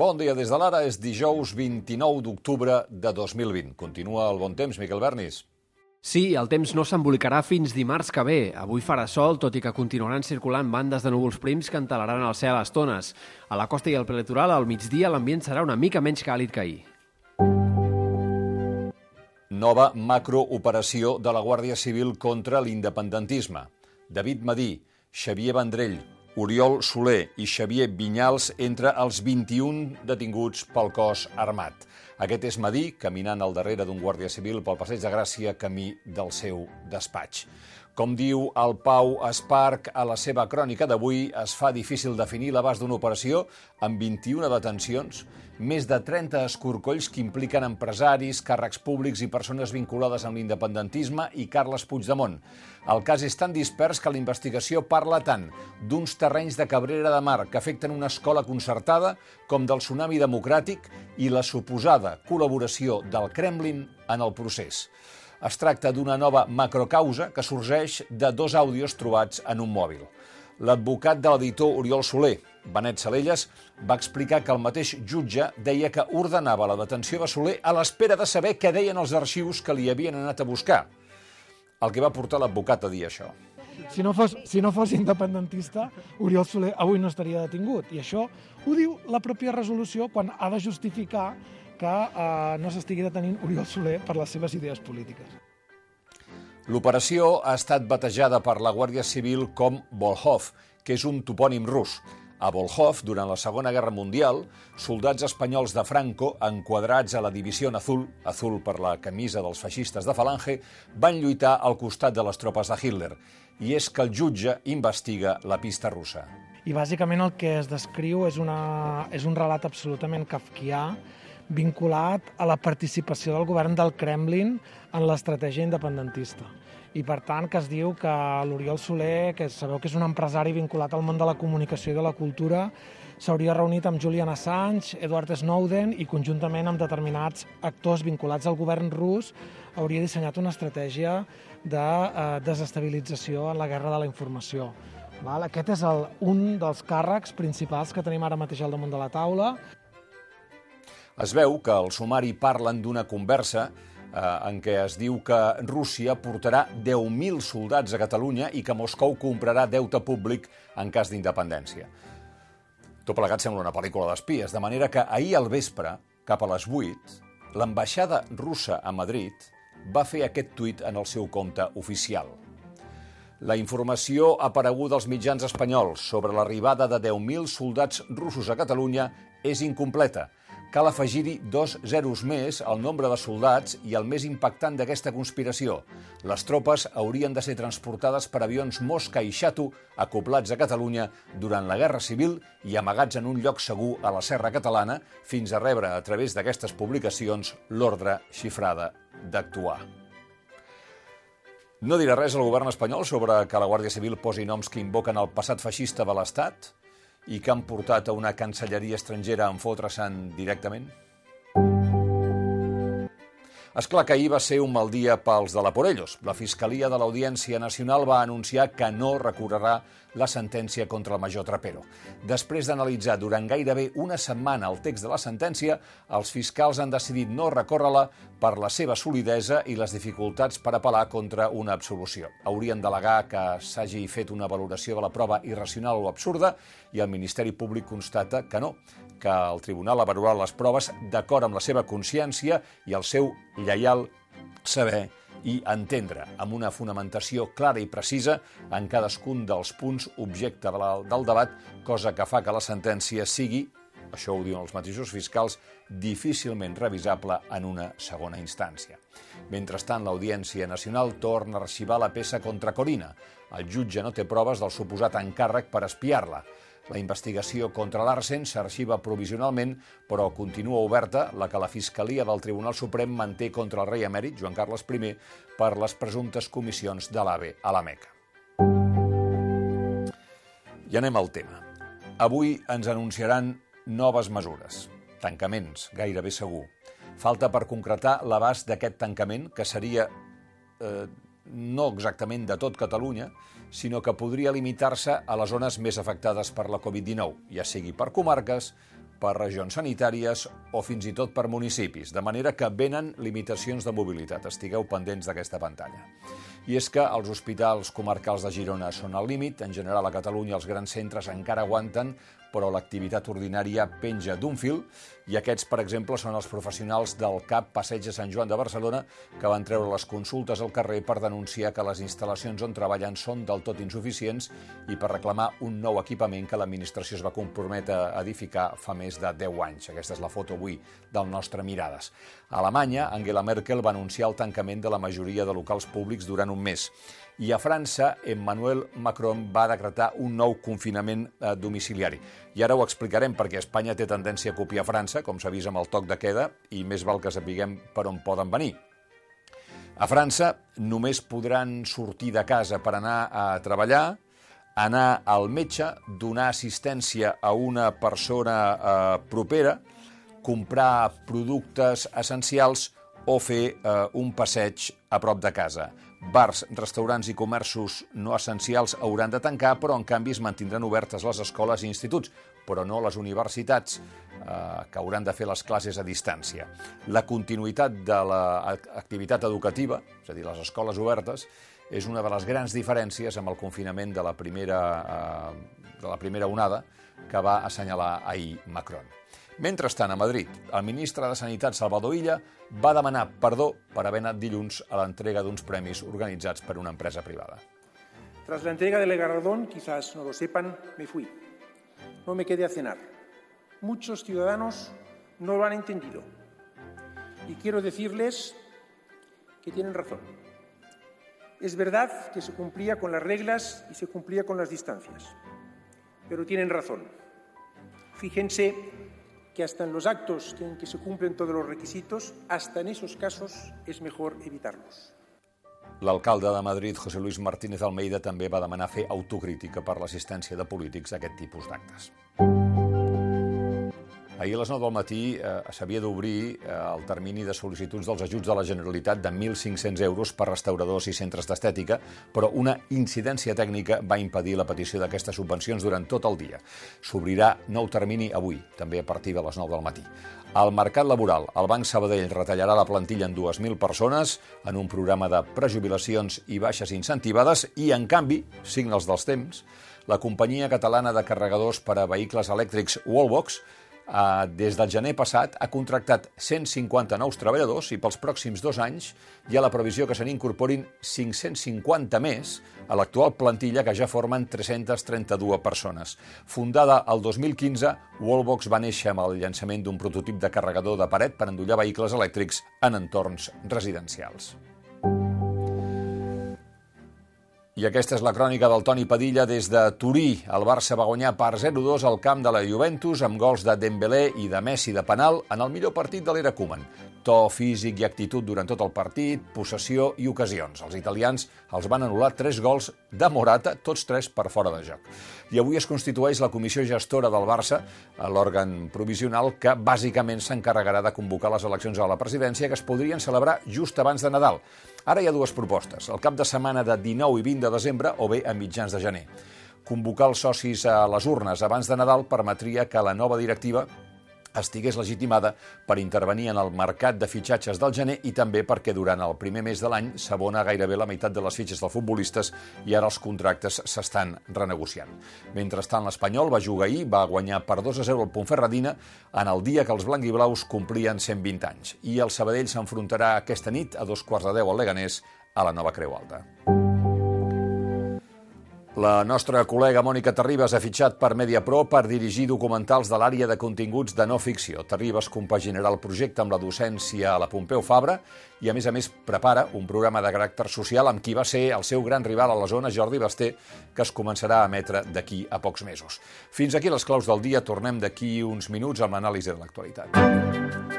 Bon dia des de l'ara, és dijous 29 d'octubre de 2020. Continua el bon temps, Miquel Bernis. Sí, el temps no s'embolicarà fins dimarts que ve. Avui farà sol, tot i que continuaran circulant bandes de núvols prims que entelaran el cel a estones. A la costa i al prelitoral, al migdia, l'ambient serà una mica menys càlid que ahir. Nova macrooperació de la Guàrdia Civil contra l'independentisme. David Madí, Xavier Vendrell, Oriol Soler i Xavier Vinyals entre els 21 detinguts pel cos armat. Aquest és Madí, caminant al darrere d'un guàrdia civil pel passeig de Gràcia, camí del seu despatx. Com diu el Pau Esparc a la seva crònica d'avui, es fa difícil definir l'abast d'una operació amb 21 detencions, més de 30 escorcolls que impliquen empresaris, càrrecs públics i persones vinculades amb l'independentisme i Carles Puigdemont. El cas és tan dispers que la investigació parla tant d'uns terrenys de Cabrera de Mar que afecten una escola concertada com del tsunami democràtic i la suposada col·laboració del Kremlin en el procés. Es tracta d'una nova macrocausa que sorgeix de dos àudios trobats en un mòbil. L'advocat de l'editor Oriol Soler, Benet Salelles, va explicar que el mateix jutge deia que ordenava la detenció de Soler a l'espera de saber què deien els arxius que li havien anat a buscar. El que va portar l'advocat a dir això. Si no, fos, si no fos independentista, Oriol Soler avui no estaria detingut. I això ho diu la pròpia resolució quan ha de justificar que eh, no s'estigui detenint Oriol Soler per les seves idees polítiques. L'operació ha estat batejada per la Guàrdia Civil com Volhov, que és un topònim rus. A Volhov, durant la Segona Guerra Mundial, soldats espanyols de Franco, enquadrats a la Divisió Azul, azul per la camisa dels feixistes de Falange, van lluitar al costat de les tropes de Hitler. I és que el jutge investiga la pista russa. I bàsicament el que es descriu és, una, és un relat absolutament kafkià vinculat a la participació del govern del Kremlin en l'estratègia independentista. I per tant que es diu que l'Oriol Soler, que sabeu que és un empresari vinculat al món de la comunicació i de la cultura, s'hauria reunit amb Julian Assange, Edward Snowden i conjuntament amb determinats actors vinculats al govern rus hauria dissenyat una estratègia de eh, desestabilització en la guerra de la informació. Val? Aquest és el, un dels càrrecs principals que tenim ara mateix al damunt de la taula. Es veu que al sumari parlen d'una conversa eh, en què es diu que Rússia portarà 10.000 soldats a Catalunya i que Moscou comprarà deute públic en cas d'independència. Tot plegat sembla una pel·lícula d'espies, de manera que ahir al vespre, cap a les 8, l'ambaixada russa a Madrid va fer aquest tuit en el seu compte oficial. La informació apareguda als mitjans espanyols sobre l'arribada de 10.000 soldats russos a Catalunya és incompleta – cal afegir-hi dos zeros més al nombre de soldats i el més impactant d'aquesta conspiració. Les tropes haurien de ser transportades per avions Mosca i Xatu acoplats a Catalunya durant la Guerra Civil i amagats en un lloc segur a la Serra Catalana fins a rebre a través d'aquestes publicacions l'ordre xifrada d'actuar. No dirà res el govern espanyol sobre que la Guàrdia Civil posi noms que invoquen el passat feixista de l'Estat? I que han portat a una cancelleria estrangera a enfotre-se'n directament? És clar que ahir va ser un mal dia pels de la Porellos. La Fiscalia de l'Audiència Nacional va anunciar que no recorrerà la sentència contra el major Trapero. Després d'analitzar durant gairebé una setmana el text de la sentència, els fiscals han decidit no recórrer-la per la seva solidesa i les dificultats per apel·lar contra una absolució. Haurien d'alegar que s'hagi fet una valoració de la prova irracional o absurda i el Ministeri Públic constata que no, que el tribunal valorat les proves d'acord amb la seva consciència i el seu lleial saber i entendre, amb una fonamentació clara i precisa en cadascun dels punts objecte del debat, cosa que fa que la sentència sigui, això ho diuen els mateixos fiscals, difícilment revisable en una segona instància. Mentrestant, l'Audiència Nacional torna a arxivar la peça contra Corina. El jutge no té proves del suposat encàrrec per espiar-la. La investigació contra l'Arsen s'arxiva provisionalment, però continua oberta la que la Fiscalia del Tribunal Suprem manté contra el rei emèrit, Joan Carles I, per les presumptes comissions de l'AVE a la Meca. I anem al tema. Avui ens anunciaran noves mesures. Tancaments, gairebé segur. Falta per concretar l'abast d'aquest tancament, que seria eh, no exactament de tot Catalunya, sinó que podria limitar-se a les zones més afectades per la Covid-19, ja sigui per comarques, per regions sanitàries o fins i tot per municipis, de manera que venen limitacions de mobilitat. Estigueu pendents d'aquesta pantalla. I és que els hospitals comarcals de Girona són al límit. En general, a Catalunya els grans centres encara aguanten, però l'activitat ordinària penja d'un fil i aquests, per exemple, són els professionals del CAP Passeig de Sant Joan de Barcelona que van treure les consultes al carrer per denunciar que les instal·lacions on treballen són del tot insuficients i per reclamar un nou equipament que l'administració es va comprometre a edificar fa més de 10 anys. Aquesta és la foto avui del nostre Mirades. A Alemanya, Angela Merkel va anunciar el tancament de la majoria de locals públics durant un mes. I a França, Emmanuel Macron va decretar un nou confinament eh, domiciliari. I ara ho explicarem perquè Espanya té tendència a copiar França, com s'ha vist amb el toc de queda, i més val que sapiguem per on poden venir. A França només podran sortir de casa per anar a treballar, anar al metge, donar assistència a una persona eh, propera, comprar productes essencials o fer eh, un passeig a prop de casa. Bars, restaurants i comerços no essencials hauran de tancar, però en canvi es mantindran obertes les escoles i instituts, però no les universitats, eh, que hauran de fer les classes a distància. La continuïtat de l'activitat educativa, és a dir, les escoles obertes, és una de les grans diferències amb el confinament de la primera, eh, de la primera onada que va assenyalar ahir Macron. Mentrestant, a Madrid, el ministre de Sanitat, Salvador Illa, va demanar perdó per haver anat dilluns a l'entrega d'uns premis organitzats per una empresa privada. Tras la entrega del galardón, quizás no lo sepan, me fui. No me quedé a cenar. Muchos ciudadanos no lo han entendido. Y quiero decirles que tienen razón. Es verdad que se cumplía con las reglas y se cumplía con las distancias, pero tienen razón. Fíjense que hasta en los actos en que se cumplen todos los requisitos, hasta en esos casos es mejor evitarlos. L'alcalde de Madrid, José Luis Martínez Almeida, també va demanar fer autocrítica per l'assistència de polítics a aquest tipus d'actes. Ahir a les 9 del matí eh, s'havia d'obrir eh, el termini de sol·licituds dels ajuts de la Generalitat de 1.500 euros per restauradors i centres d'estètica, però una incidència tècnica va impedir la petició d'aquestes subvencions durant tot el dia. S'obrirà nou termini avui, també a partir de les 9 del matí. Al mercat laboral, el Banc Sabadell retallarà la plantilla en 2.000 persones en un programa de prejubilacions i baixes incentivades i, en canvi, signals dels temps, la companyia catalana de carregadors per a vehicles elèctrics Wallbox eh, des del gener passat ha contractat 150 nous treballadors i pels pròxims dos anys hi ha la previsió que se n'incorporin 550 més a l'actual plantilla que ja formen 332 persones. Fundada el 2015, Wallbox va néixer amb el llançament d'un prototip de carregador de paret per endollar vehicles elèctrics en entorns residencials. I aquesta és la crònica del Toni Padilla des de Turí. El Barça va guanyar per 0-2 al camp de la Juventus amb gols de Dembélé i de Messi de penal en el millor partit de l'era Koeman. To físic i actitud durant tot el partit, possessió i ocasions. Els italians els van anul·lar tres gols de Morata, tots tres per fora de joc. I avui es constitueix la comissió gestora del Barça, l'òrgan provisional que bàsicament s'encarregarà de convocar les eleccions a la presidència que es podrien celebrar just abans de Nadal. Ara hi ha dues propostes, el cap de setmana de 19 i 20 de desembre o bé a mitjans de gener. Convocar els socis a les urnes abans de Nadal permetria que la nova directiva estigués legitimada per intervenir en el mercat de fitxatges del gener i també perquè durant el primer mes de l'any s'abona gairebé la meitat de les fitxes dels futbolistes i ara els contractes s'estan renegociant. Mentrestant, l'Espanyol va jugar ahir, va guanyar per 2 a 0 el Pontferradina en el dia que els blanc-i-blaus complien 120 anys. I el Sabadell s'enfrontarà aquesta nit a dos quarts de 10 al Leganés a la nova Creu Alta. La nostra col·lega Mònica Terribas ha fitxat per Mediapro per dirigir documentals de l'àrea de continguts de no ficció. Terribas compaginarà el projecte amb la docència a la Pompeu Fabra i, a més a més, prepara un programa de caràcter social amb qui va ser el seu gran rival a la zona, Jordi Basté, que es començarà a emetre d'aquí a pocs mesos. Fins aquí les claus del dia. Tornem d'aquí uns minuts amb l'anàlisi de l'actualitat.